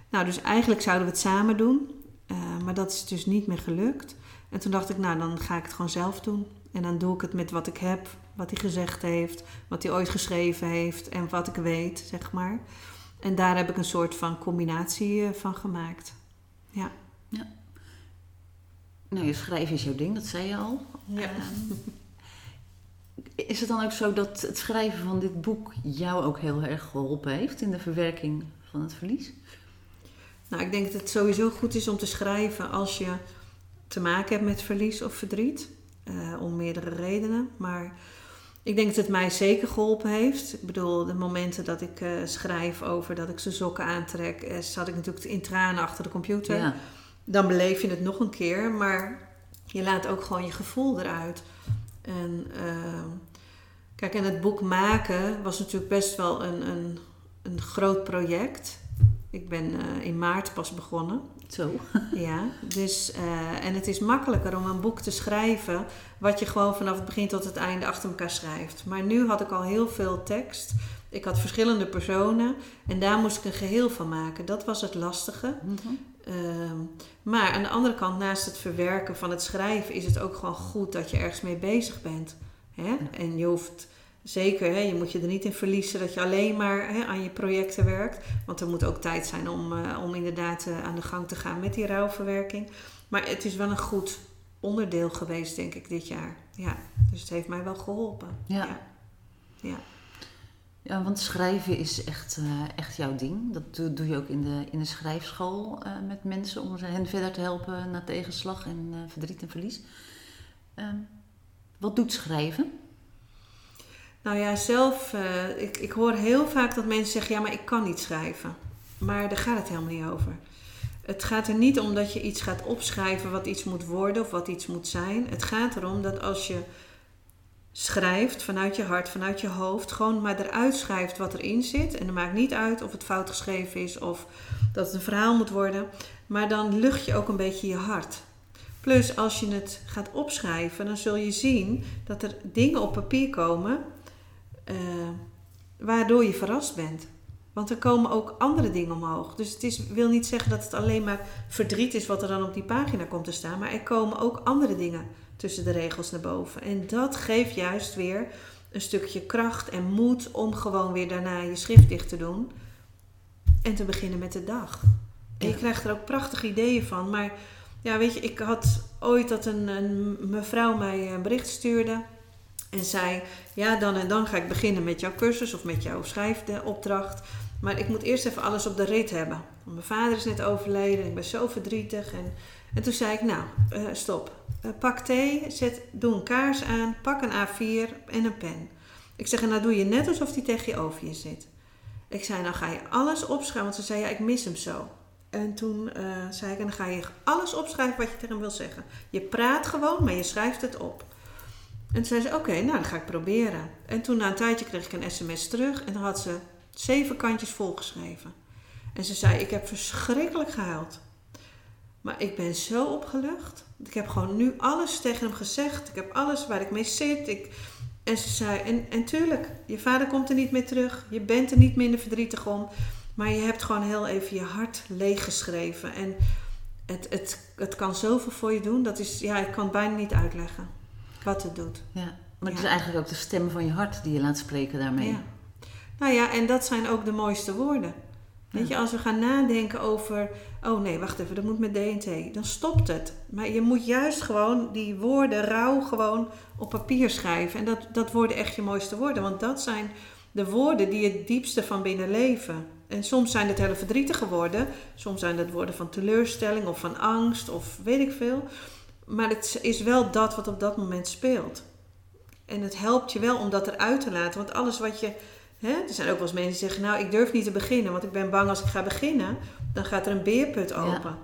Nou, dus eigenlijk zouden we het samen doen. Eh, maar dat is dus niet meer gelukt. En toen dacht ik, nou, dan ga ik het gewoon zelf doen. En dan doe ik het met wat ik heb, wat hij gezegd heeft, wat hij ooit geschreven heeft en wat ik weet, zeg maar. En daar heb ik een soort van combinatie eh, van gemaakt. Ja. nou, je schrijven is jouw ding, dat zei je al. Ja. Ehm, is het dan ook zo dat het schrijven van dit boek jou ook heel erg geholpen heeft in de verwerking van het verlies? Nou, ik denk dat het sowieso goed is om te schrijven als je te maken hebt met verlies of verdriet. eh, om meerdere redenen. Maar ik denk dat het mij zeker geholpen heeft. Ik bedoel, de momenten dat ik eh, schrijf over dat ik zijn sokken aantrek, eh, zat ik natuurlijk in tranen achter de computer. Ja, Dan beleef je het nog een keer, maar je laat ook gewoon je gevoel eruit. En kijk, en het boek maken was natuurlijk best wel een, een, een groot project. Ik ben eh, in maart pas begonnen. zo. Ja, dus, eh, en het is makkelijker om een boek te schrijven wat je gewoon vanaf het begin tot het einde achter elkaar schrijft. Maar nu had ik al heel veel tekst. Ik had verschillende personen en daar moest ik een geheel van maken. Dat was het lastige. Mhm. Ehm, maar aan de andere kant, naast het verwerken van het schrijven, is het ook gewoon goed dat je ergens mee bezig bent. Hè? En je hoeft zeker, hè, je moet je er niet in verliezen dat je alleen maar hè, aan je projecten werkt. Want er moet ook tijd zijn om, eh, om inderdaad eh, aan de gang te gaan met die rouwverwerking. Maar het is wel een goed onderdeel geweest, denk ik, dit jaar. Ja, dus het heeft mij wel geholpen. Ja. ja. ja. Ja, want schrijven is echt, eh, echt jouw ding. Dat doe, doe je ook in de, in de schrijfschool met mensen om hen verder te helpen na tegenslag en verdriet en verlies. Ehm, wat doet schrijven? Nou ja, zelf, eh, ik, ik hoor heel vaak dat mensen zeggen, ja, maar ik kan niet schrijven. Maar daar gaat het helemaal niet over. Het gaat er niet om dat je iets gaat opschrijven wat iets moet worden of wat iets moet zijn. Het gaat erom dat als je schrijft vanuit je hart, vanuit je hoofd, gewoon maar eruit schrijft wat erin zit. En het maakt niet uit of het fout geschreven is of dat het een verhaal moet worden. Maar dan lucht je ook een beetje je hart. Plus als je het gaat opschrijven, dan zul je zien dat er dingen op papier komen uh, waardoor je verrast bent. Want er komen ook andere dingen omhoog. Dus het is, wil niet zeggen dat het alleen maar verdriet is wat er dan op die pagina komt te staan. Maar er komen ook andere dingen tussen de regels naar boven. En dat geeft juist weer een stukje kracht en moed om gewoon weer daarna je schrift dicht te doen. En te beginnen met de dag. En je krijgt er ook prachtige ideeën van. Maar ja, weet je, ik had ooit dat een, een mevrouw mij een bericht stuurde. En zei, ja, dan en dan ga ik beginnen met jouw cursus of met jouw schrijfopdracht. Maar ik moet eerst even alles op de rit hebben. Mijn vader is net overleden, ik ben zo verdrietig. En, en toen zei ik, nou, uh, stop. Uh, pak thee, zet, doe een kaars aan, pak een A4 en een pen. Ik zeg, en nou doe je net alsof die tegen je over je zit. Ik zei, nou ga je alles opschrijven. Want ze zei, ja, ik mis hem zo. En toen uh, zei ik, en dan ga je alles opschrijven wat je tegen hem wil zeggen. Je praat gewoon, maar je schrijft het op. En toen zei ze, oké, nou dan ga ik proberen. En toen na een tijdje kreeg ik een sms terug en dan had ze zeven kantjes volgeschreven. En ze zei, ik heb verschrikkelijk gehuild. Maar ik ben zo opgelucht. Ik heb gewoon nu alles tegen hem gezegd. Ik heb alles waar ik mee zit. Ik... En ze zei, en, en tuurlijk, je vader komt er niet meer terug. Je bent er niet minder verdrietig om. Maar je hebt gewoon heel even je hart leeggeschreven. En het, het, het kan zoveel voor je doen. Dat is, ja, ik kan het bijna niet uitleggen wat het doet. Ja, maar het is eigenlijk ook de stem van je hart die je laat spreken daarmee. Ja. Nou ja, en dat zijn ook de mooiste woorden. Weet je, als we gaan nadenken over, oh nee, wacht even, dat moet met DNT, dan stopt het. Maar je moet juist gewoon die woorden rauw gewoon op papier schrijven. En dat, dat worden echt je mooiste woorden, want dat zijn de woorden die het diepste van binnen leven. En soms zijn het hele verdrietige woorden, soms zijn het woorden van teleurstelling of van angst of weet ik veel. Maar het is wel dat wat op dat moment speelt. En het helpt je wel om dat eruit te laten. Want alles wat je. Hè, er zijn ook wel eens mensen die zeggen: Nou, ik durf niet te beginnen, want ik ben bang als ik ga beginnen, dan gaat er een beerput open.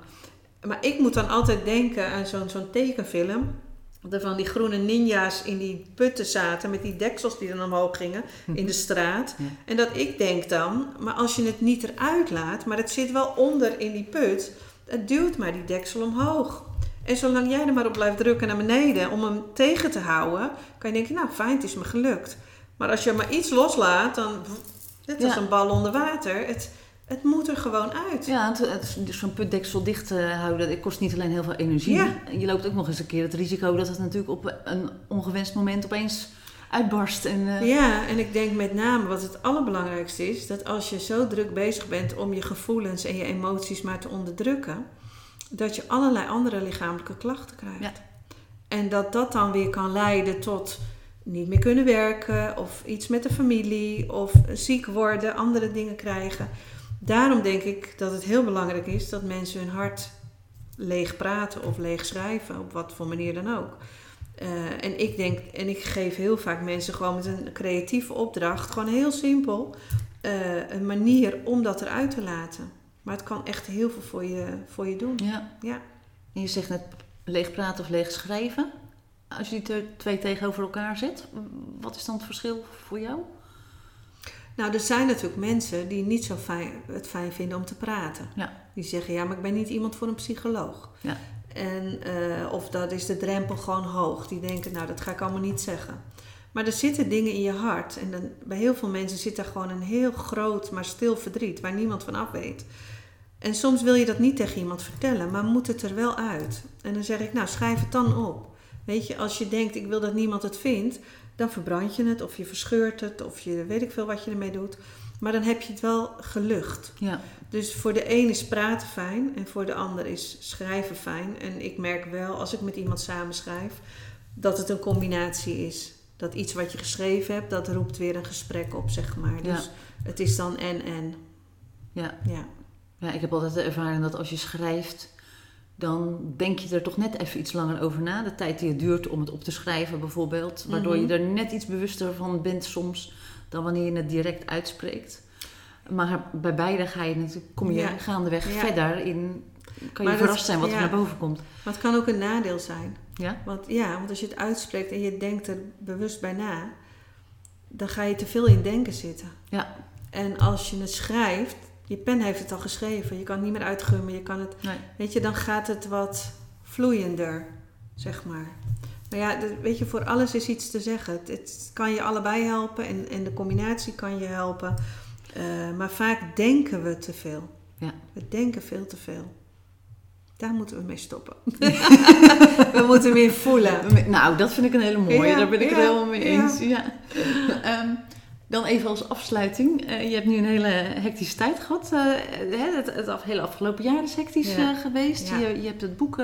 Maar ik moet dan altijd denken aan zo'n zo'n tekenfilm. Er van die groene ninja's in die putten zaten met die deksels die dan omhoog gingen in de straat. En dat ik denk dan, maar als je het niet eruit laat, maar het zit wel onder in die put, het duwt maar die deksel omhoog. En zolang jij er maar op blijft drukken naar beneden om hem tegen te houden, kan je denken, nou fijn, het is me gelukt. Maar als je maar iets loslaat, dan, dit is een bal onder water. Het, het moet er gewoon uit. Ja, het, zo'n putdeksel dicht houden, dat kost niet alleen heel veel energie. Ja. Je loopt ook nog eens een keer het risico dat het natuurlijk op een ongewenst moment opeens uitbarst. En, eh, Ja, en ik denk met name wat het allerbelangrijkste is, dat als je zo druk bezig bent om je gevoelens en je emoties maar te onderdrukken, dat je allerlei andere lichamelijke klachten krijgt. Ja. En dat dat dan weer kan leiden tot niet meer kunnen werken of iets met de familie of ziek worden, andere dingen krijgen. Daarom denk ik dat het heel belangrijk is dat mensen hun hart leeg praten of leeg schrijven, op wat voor manier dan ook. Uh, en ik denk, en ik geef heel vaak mensen gewoon met een creatieve opdracht, gewoon heel simpel, uh, een manier om dat eruit te laten. Maar het kan echt heel veel voor je, voor je doen. Ja. ja. En je zegt net leeg praten of leeg schrijven. Als je die twee tegenover elkaar zet, wat is dan het verschil voor jou? Nou, er zijn natuurlijk mensen die niet zo fijn, het fijn vinden om te praten. Ja. Die zeggen, ja, maar ik ben niet iemand voor een psycholoog. Ja. En, uh, of dat is de drempel gewoon hoog. Die denken, nou, dat ga ik allemaal niet zeggen. Maar er zitten dingen in je hart. En dan, bij heel veel mensen zit daar gewoon een heel groot, maar stil verdriet waar niemand van af weet. En soms wil je dat niet tegen iemand vertellen, maar moet het er wel uit. En dan zeg ik, nou schrijf het dan op. Weet je, als je denkt, ik wil dat niemand het vindt, dan verbrand je het of je verscheurt het of je weet ik veel wat je ermee doet. Maar dan heb je het wel gelucht. Ja. Dus voor de een is praten fijn en voor de ander is schrijven fijn. En ik merk wel, als ik met iemand samen schrijf, dat het een combinatie is. Dat iets wat je geschreven hebt, dat roept weer een gesprek op, zeg maar. Dus het is dan en en. Ja. ja. Ja, ik heb altijd de ervaring dat als je schrijft, dan denk je er toch net even iets langer over na. De tijd die het duurt om het op te schrijven bijvoorbeeld. Waardoor je mhm. er net iets bewuster van bent soms dan wanneer je het direct uitspreekt. Maar bij beide ga je natuurlijk, kom je gaandeweg verder in kan je Maar verrast dat- zijn wat ja. er naar boven komt. Maar het kan ook een nadeel zijn. Ja? Want, ja, want als je het uitspreekt en je denkt er bewust bij na, dan ga je te veel in denken zitten. Ja. En als je het schrijft, je pen heeft het al geschreven, je kan het niet meer uitgummen, je kan het, Nee. weet je, dan gaat het wat vloeiender, zeg maar. Maar ja, weet je, voor alles is iets te zeggen. Het, het kan je allebei helpen en, en de combinatie kan je helpen. Eh, maar vaak denken we te veel. Ja. We denken veel te veel. Daar moeten we mee stoppen. we moeten meer voelen. Nou, dat vind ik een hele mooie. Ja, Daar ben ik het ja, helemaal mee eens. Ja. Ehm, dan even als afsluiting. Eh, je hebt nu een hele hectische tijd gehad. Eh, het, het af- hele afgelopen jaar is hectisch Ja. eh, geweest. Ja. Je, je hebt het boek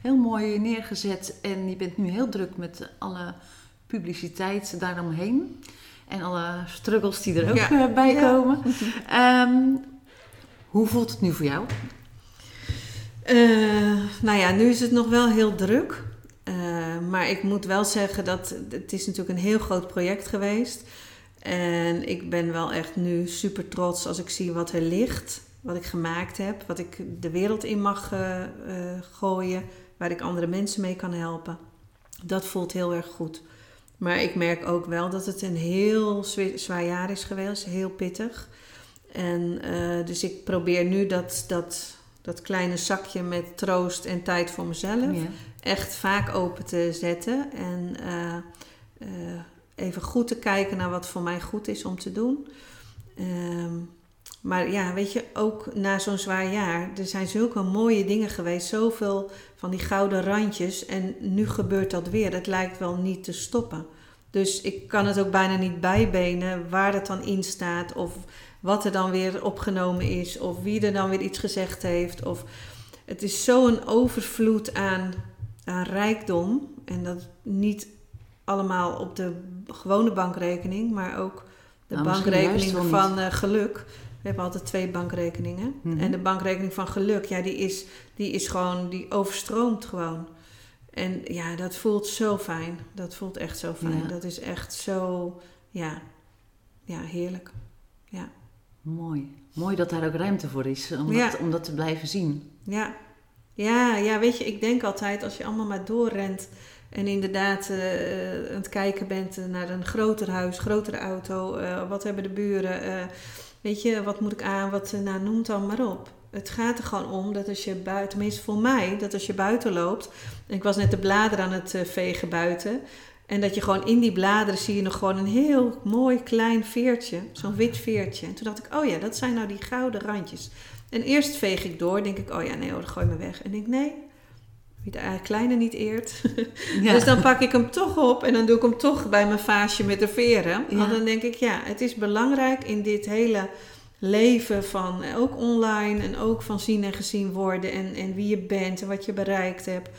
heel mooi neergezet. En je bent nu heel druk met alle publiciteit daaromheen. En alle struggles die er ook Ja. bij komen. Ehm, hoe voelt het nu voor jou? Nou ja, nu is het nog wel heel druk. Maar ik moet wel zeggen dat het is natuurlijk een heel groot project geweest. En ik ben wel echt nu super trots als ik zie wat er ligt. Wat ik gemaakt heb. Wat ik de wereld in mag eh, eh, gooien. Waar ik andere mensen mee kan helpen. Dat voelt heel erg goed. Maar ik merk ook wel dat het een heel zwaar jaar is geweest. Heel pittig. En eh, dus ik probeer nu dat, dat, dat kleine zakje met troost en tijd voor mezelf Ja. echt vaak open te zetten. En even goed te kijken naar wat voor mij goed is om te doen. Ehm, maar ja, weet je, ook na zo'n zwaar jaar, er zijn zulke mooie dingen geweest, zoveel van die gouden randjes. En nu gebeurt dat weer. Het lijkt wel niet te stoppen. Dus ik kan het ook bijna niet bijbenen waar het dan in staat, of wat er dan weer opgenomen is, of wie er dan weer iets gezegd heeft. Of het is zo'n overvloed aan, aan rijkdom. En dat niet allemaal op de gewone bankrekening, maar ook de Nou, bankrekening van eh, geluk. We hebben altijd twee bankrekeningen. Mhm. En de bankrekening van geluk, ja, die is, die is gewoon, die overstroomt gewoon. En ja, dat voelt zo fijn. Dat voelt echt zo fijn. Ja. Dat is echt zo, ja, ja heerlijk. Ja. Mooi. Mooi dat daar ook ruimte voor is om, Ja. dat, om dat te blijven zien. Ja. Ja, ja, weet je, ik denk altijd als je allemaal maar doorrent en inderdaad eh, aan het kijken bent naar een groter huis, grotere auto, eh, wat hebben de buren, eh, weet je, wat moet ik aan, wat, eh, nou noem dan maar op. Het gaat er gewoon om dat als je buiten, tenminste voor mij, dat als je buiten loopt, en ik was net de bladeren aan het eh, vegen buiten, en dat je gewoon in die bladeren zie je nog gewoon een heel mooi klein veertje, zo'n wit veertje. En toen dacht ik, oh ja, dat zijn nou die gouden randjes. En eerst veeg ik door, denk ik, oh ja, nee hoor, gooi me weg. En denk ik, nee, wie de kleine niet eert. Ja. Dus dan pak ik hem toch op en dan doe ik hem toch bij mijn vaasje met de veren. Ja. Want dan denk ik, ja, het is belangrijk in dit hele leven van eh, ook online en ook van zien en gezien worden en, en wie je bent en wat je bereikt hebt.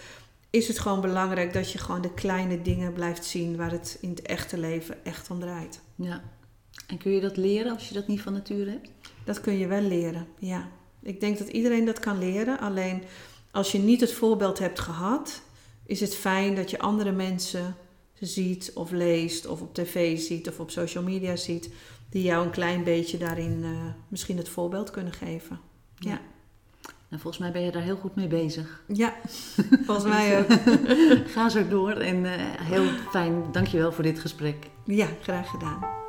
Is het gewoon belangrijk dat je gewoon de kleine dingen blijft zien waar het in het echte leven echt om draait. Ja. En kun je dat leren als je dat niet van nature hebt? Dat kun je wel leren, ja. Ik denk dat iedereen dat kan leren. Alleen als je niet het voorbeeld hebt gehad, is het fijn dat je andere mensen ziet of leest of op tv ziet of op social media ziet, die jou een klein beetje daarin eh, misschien het voorbeeld kunnen geven. Ja, En volgens mij ben je daar heel goed mee bezig. ja volgens mij ook. Ga zo door en eh, heel fijn. Dankjewel voor dit gesprek. Ja, graag gedaan.